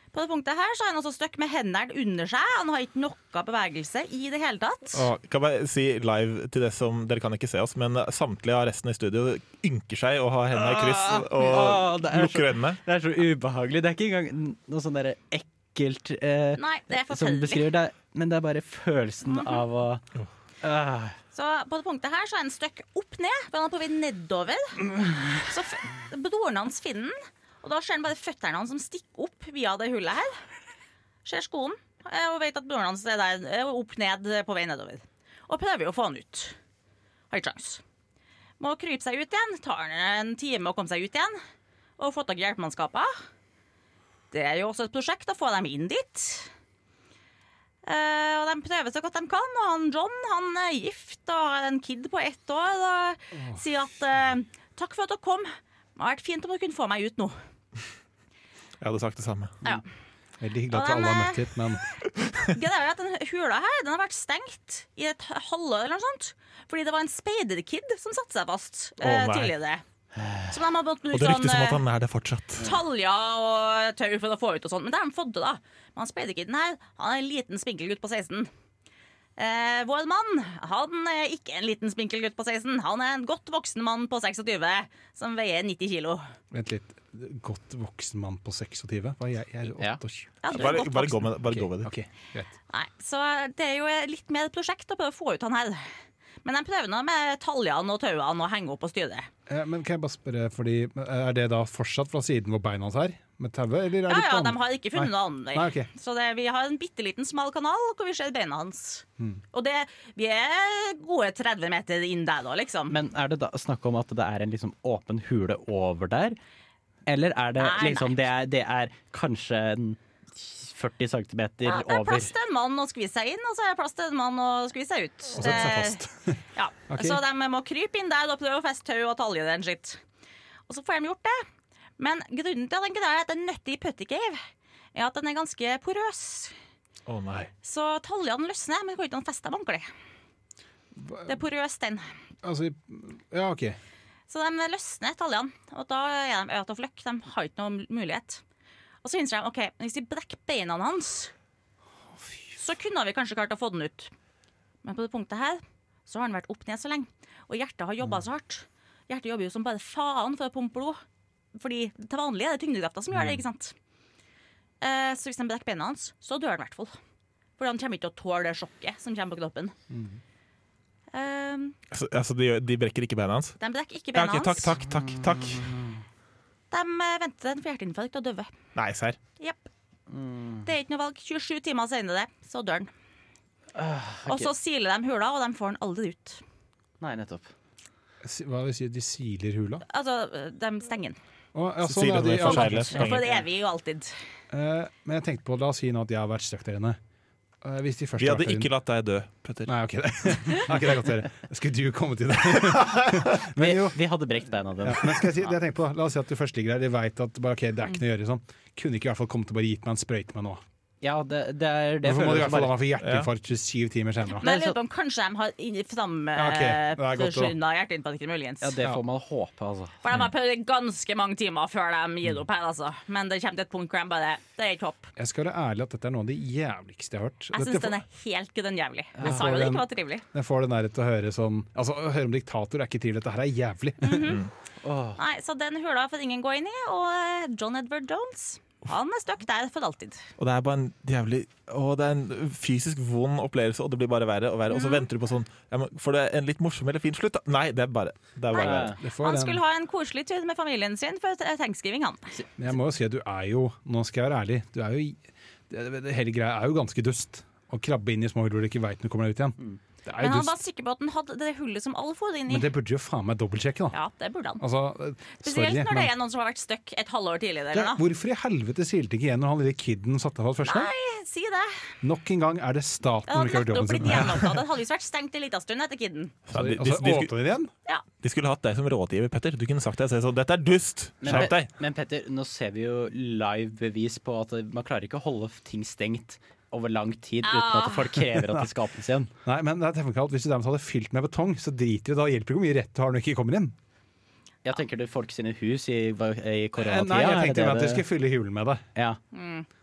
På det punktet her så er han også stuck med hendene under seg. Han har ikke noe bevegelse i det hele tatt. Og kan bare si live til det som Dere kan ikke se oss, men samtlige av resten i studio ynker seg og har hendene i kryss og Ah, det er så- lukker øynene. Det er så ubehagelig. Det er ikke engang noe sånn derre ekkelt eh, Nei, det er som beskriver det, men det er bare følelsen av å Ah. Så på det punktet her så er han støkk opp ned, for han er på vei nedover. Så broren hans finner den, og da ser han bare føttene hans som stikker opp via det hullet her. Ser skoen, eh, og vet at broren hans er der eh, opp ned eh, på vei nedover. Og prøver å få han ut. Har ikke sjans. Må krype seg ut igjen. Tar han en time å komme seg ut igjen. Og få tak i hjelpemannskaper. Det er jo også et prosjekt å få dem inn dit. Eh, og de prøver så godt de kan. Og han John han er gift og har en kid på ett år og sier at uh, takk for at dere kom. Det har vært fint om dere kunne få meg ut nå. Jeg hadde sagt det samme. Ja. Veldig hyggelig at alle har møtt hit, men Greia er at den hula her den har vært stengt i et halvår eller noe sånt. Fordi det var en speiderkid som satte seg fast eh, nei. tidligere. Som de har måttet Og bruke det ryktes sånn om at eh, han er det fortsatt. taljer og tau for å få ut og sånn. Men det har de fått til, da. Men han speiderkiden her, han er en liten spinkelgutt på 16. Eh, vår mann han er ikke en liten spinkelgutt på 16. Han er en godt voksen mann på 26 som veier 90 kilo. Vent litt. Godt voksen mann på 26? Jeg, jeg er 28. Ja, er Bare, bare, gå med, bare okay. gå med det. Okay. greit. Nei, så det er jo litt mer prosjekt å prøve å få ut han her. Men de prøver nå med taljene og tauene og henge opp og styre det. Eh, Men kan jeg bare spørre, fordi, Er det da fortsatt fra siden hvor beina hans er? Med tauet? Eller er Ja, det ja, ja, De har ikke funnet Nei. noe annet. Nei, ok. Så det, vi har en bitte liten smal kanal hvor vi ser beina hans. Hmm. Og det, vi er gode 30 meter inn der da, liksom. Men er det da snakk om at det er en liksom åpen hule over der? Eller er det Nei, liksom nei. Det er, det er kanskje en 40 cm ja, det er over? plass til en mann å skvise seg inn, og så er det plass til en mann å skvise seg ut. Og sette seg fast. Ja, okay. Så de må krype inn der og prøve å feste tau og talje den skitt. Og så får de gjort det. Men grunnen til at den greia heter Nutty Putty Cave, er at den er ganske porøs. Å nei. Så taljene løsner, men kan ikke feste dem ordentlig. Det er porøs stein. Altså, ja, OK. Så de løsner taljene, og da er de out of luck. De har ikke noen mulighet. Og så innser de ok, hvis vi brekker beina hans, så kunne vi kanskje klart å få den ut. Men på det punktet her så har han vært opp ned så lenge, og hjertet har jobba så hardt. Hjertet jobber jo som bare faen for å pumpe blod. Fordi til vanlig er det tyngdekrafta som gjør det, ikke sant. Eh, så hvis de brekker beina hans, så dør han i hvert fall. For han kommer ikke til å tåle det sjokket som kommer på kroppen. Eh, Altså, altså de, de brekker ikke beina hans? de brekker ikke Ja, okay, hans. takk, takk, takk, takk. De eh, venter en hjerteinfarkt og døver. Nei, serr. Jepp. Det er ikke noe valg. 27 timer senere, så dør han. Og så siler de hula, og de får den aldri ut. Nei, nettopp. Hva vil si? De siler hula? Altså, de stenger den. Å, ja, Så sånn siler er de for ja, seg. For, for evig og alltid. Uh, men jeg tenkte på, la oss si nå at jeg har vært stuck der inne. Hvis de først Vi hadde ikke latt deg dø, Petter. Nei, ok, det, ok, det er godt å høre. Skulle du komme til det? Vi, vi hadde brekt beina ja, dine. men skal jeg si, det jeg tenker på, la oss si at du først ligger der, de veit at bare, ok, det er ikke noe å gjøre sånn. Kunne ikke i hvert fall kommet og bare gitt meg en sprøyte meg nå. Ja, det, det er det Hvorfor må du i hvert fall ha for hjerteinfarkt 27 timer senere? Men jeg lurer på om kanskje de har Ja, ok. Det er godt å- framskynda hjerteinfarkten, muligens. Ja, det får man håpe, altså. For de har prøvd ganske mange timer før de gir opp her, altså. Men det kommer til et punkt hvor de bare Det er ikke håp. Jeg skal være ærlig at dette er noe av det jævligste jeg har hørt. Jeg syns får- den er helt grønnjævlig. Jeg sa jo det ikke var trivelig. Jeg får det der til å høre sånn Altså, Å høre om diktator er ikke trivelig. Dette her er jævlig. Åh. Nei, Så den hula får ingen gå inn i, og eh, John Edward Jones han er stuck der for alltid. Og det er bare en jævlig å, det er en fysisk vond opplevelse, og det blir bare verre og verre. Og så venter du på sånn Får det en litt morsom eller fin slutt, da? Nei, det er bare, det er bare Nei. Det Han den. skulle ha en koselig tur med familien sin for tegnskriving, han. Men jeg må jo si at du er jo Nå skal jeg være ærlig. Du er jo det, det, Hele greia er jo ganske dust. Å krabbe inn i små hull hvor du ikke veit når du kommer deg ut igjen. Det er Men han var sikker på at han hadde det hullet som alle får inn i. Men det burde jo faen meg dobbeltsjekke, da. Ja, det burde han. Altså, eh, Spesielt sorry, når det er noen som har vært stuck et halvår tidligere. ja, Hvorfor i helvete silte ikke igjen når han lille kiden satte fast første gang? Nei, si det. Nok en gang er det staten som ikke har gjort jobben sin. Det hadde visst vært stengt en liten stund etter kiden. Ja, de, de, de, skulle? Ja. de skulle hatt deg som rådgiver, Petter. Du kunne sagt det. Så dette er dust! Men, Skjerp deg! men Petter, nå ser vi jo live bevis på at man klarer ikke å holde ting stengt over lang tid uten Ah. at folk krever at de skal åpnes igjen. Nei, men det er at Hvis du dermed hadde fylt med betong, så driter det. Da hjelper det ikke hvor mye rett du har når du ikke kommer inn. Jeg tenker det folk sine hus i, i Eh, koronatida. Nei, jeg tenkte det at jeg skulle fylle hulen med det. ja.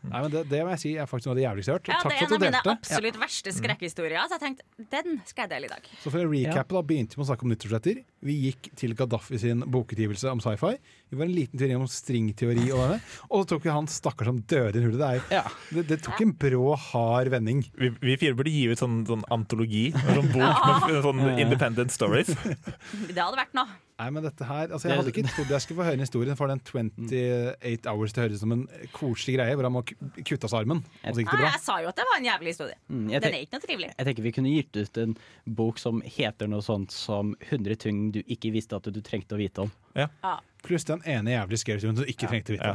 Nei, men det, det må jeg si er faktisk noe av det jævligste jeg har hørt. Ja, Takk det er en av mine delte. absolutt verste skrekkhistorier. Så jeg tenkte, den skal jeg dele i dag. Så for å recappe da, begynte vi å snakke om nyttårsretter. Vi gikk til Gaddafi sin bokutgivelse om sci-fi. Vi var en liten tur om stringteori og denne. Og så tok vi han stakkar som døde i en hule. Det, er, Ja. det, det tok en brå, hard vending. Vi, vi fire burde gi ut sånn, sånn antologi. Sånn bok med sånn independent stories. Det hadde vært noe. Nei, men dette her, altså Jeg hadde ikke trodd jeg skulle få høre en historie for den 28 Hours til å høres ut som en koselig greie hvor han må kutte av seg armen. Og så gikk det Nei, jeg sa jo at det var en jævlig historie. Mm, Den er ikke noe trivelig. Jeg tenker vi kunne gitt ut en bok som heter noe sånt som 100 ting du ikke visste at du trengte å vite om. Ja. Pluss den ene jævlig scary historien som du ikke trengte vite.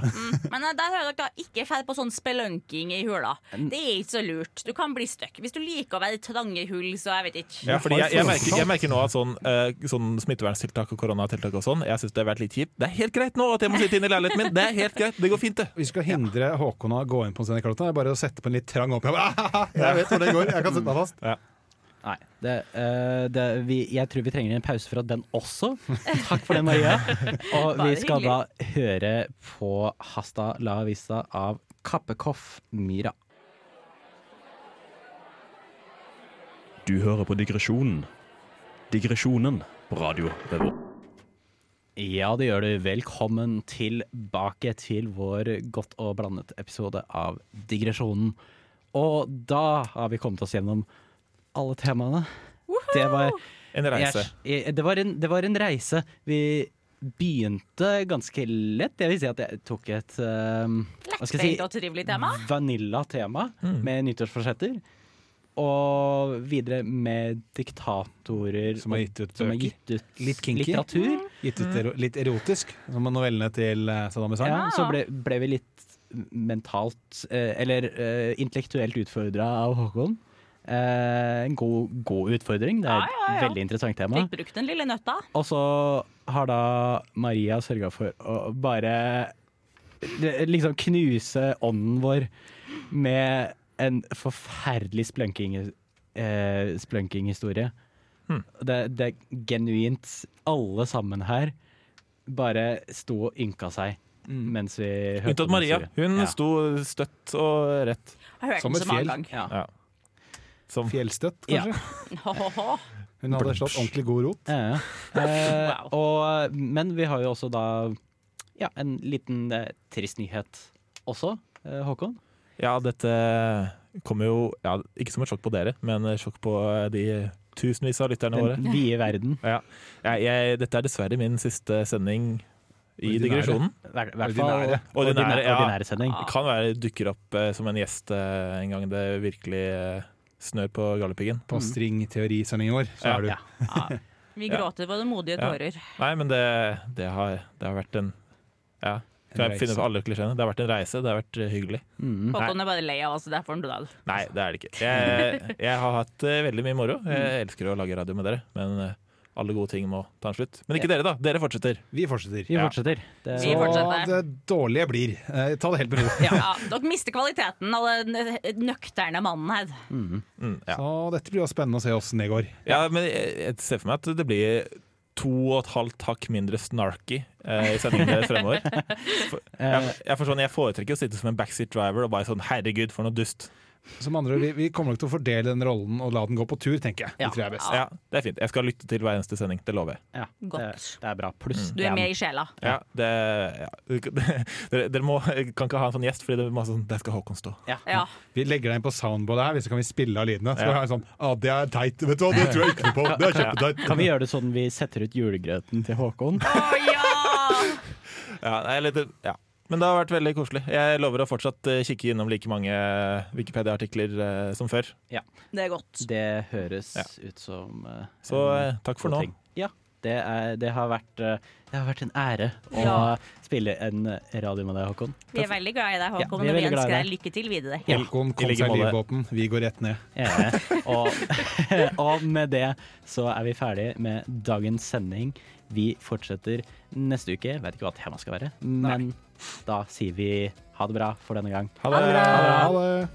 Men eh, der hører dere ikke ferd på sånn spelunking i hula. Det er ikke så lurt. Du kan bli stuck. Hvis du liker å være i trange hull, så jeg vet ikke. Ja, fordi jeg, jeg, merker, jeg merker nå at sånn, eh, sånn smitteverntiltak og koronatiltak og sånn, jeg syns det har vært litt kjipt. Det er helt greit nå at jeg må sitte inne i leiligheten min. Det er helt greit. Det går fint, det. Vi skal hindre Håkon å gå inn på en scene. Det er bare å sette på en litt trang åpning. Jeg vet hvor det går, jeg kan sette meg fast. Nei, det, uh, det, vi, jeg tror vi trenger en pause fra den også. Takk for det, Maria. Og vi skal da høre på Hasta la vista av Kappekoff Myra. Du hører på Digresjonen. Digresjonen på Radio Revolt. Ja, det gjør du. Velkommen tilbake til vår godt og blandet episode av Digresjonen. Og da har vi kommet oss gjennom alle temaene. Det var En reise. Jeg, det, var en, det var en reise. Vi begynte ganske lett. Jeg vil si at jeg tok et um, hva skal jeg Lettbeint og trivelig tema. vanilla-tema med nyttårsforsetter. Og videre med diktatorer Som har gitt ut som har gitt ut Litt kinky. litteratur. Gitt ut ero litt erotisk, som novellene til eh, Saddam Hussein. Ja, så ble, ble vi litt mentalt, eh, eller uh, intellektuelt utfordra av Håkon. Eh, en god, god utfordring. Det er et Ja, ja, ja. veldig interessant tema. Fikk brukt den lille nøtta. Og så har da Maria sørga for å bare liksom knuse ånden vår med en forferdelig splunking, eh, splunking-historie. Hmm. Det, det er genuint alle sammen her bare sto og ynka seg mens vi hørte Unntatt Maria. Hun Ja. sto støtt og rett. Jeg har hørt Som et fjell. Ja. Ja. Som Fjellstøtt, kanskje. Ho-ho-ho. Hun hadde slått ordentlig god rot. Ja, ja. Eh, Wow. og, men vi har jo også da ja, en liten eh, trist nyhet også, eh, Håkon. Ja, dette kommer jo ja, ikke som et sjokk på dere, men sjokk på de tusenvis av lytterne våre. Den vide verden. Ja. Jeg, jeg, dette er dessverre min siste sending i digresjonen. Hvert fall Ordinære. Ordinære, ordinære, ja. ordinære sending. Kan være dukker opp eh, som en gjest eh, en gang det virkelig eh, snør på gallepiggen. På stringteorisendingen vår, så Ja. er du Ja. Ja. Vi Ja. gråter både modige Ja. tårer. Nei, men det, det, har, det har vært en Ja, kan jeg finne på alle klisjeene? Det har vært en reise, det har vært eh, hyggelig. Mm. Håkon er bare lei av oss, derfor en døde. Nei, det er det ikke. Jeg, jeg har hatt eh, veldig mye moro. Jeg elsker å lage radio med dere, men eh, alle gode ting må ta en slutt. Men ikke dere, da. Dere fortsetter. Vi fortsetter. Vi Ja. fortsetter. Det, Vi Så det dårlige blir. Eh, ta det helt med ro. Ja. dere mister kvaliteten av den nøkterne mannen her. Mm, ja. Så dette blir jo spennende å se åssen det går. ja, men jeg, jeg ser for meg at det blir to og et halvt hakk mindre snarky eh, i sendingene fremover. For, jeg, jeg, får sånn, jeg foretrekker å sitte som en backseat driver og bare sånn herregud, for noe dust. Som andre, vi, vi kommer nok til å fordele den rollen og la den gå på tur, tenker jeg. Ja. Det tror jeg er best. Ja, det er fint. Jeg skal lytte til hver eneste sending, det lover jeg. ja, det, Godt. det er bra. Pluss Du er med i sjela. Ja, det, ja. Dere, dere må, kan ikke ha en sånn gjest, Fordi det er masse sånn, der skal Håkon stå. Ja. Ja. Vi legger deg inn på soundboardet her, så kan vi spille av lydene. Så Ja. vi har en sånn ah, det er teit, vet du hva, det tror jeg ikke noe på. Det er kjempeteit. Kan vi gjøre det sånn vi setter ut julegrøten til Håkon? Å ja! Ja, nei, eller, det- ja. Men det har vært veldig koselig. Jeg lover å fortsatt eh, kikke innom like mange Wikipedia-artikler eh, som før. Ja. Det er godt. Det høres Ja. ut som uh, Så eh, takk for nå. ting. Ja. Det, er, det, har vært, eh, det har vært en ære å Ja. spille en radio med deg, Håkon. Vi er veldig glad i deg, Ja, Håkon, vi er og vi ønsker deg. lykke til videre. Håkon kom seg i livbåten, vi går rett ned. Ja, og, og med det så er vi ferdig med dagens sending. Vi fortsetter neste uke. Vet ikke hva temaet skal være, men da sier vi ha det bra for denne gang. Ha det! Ha det!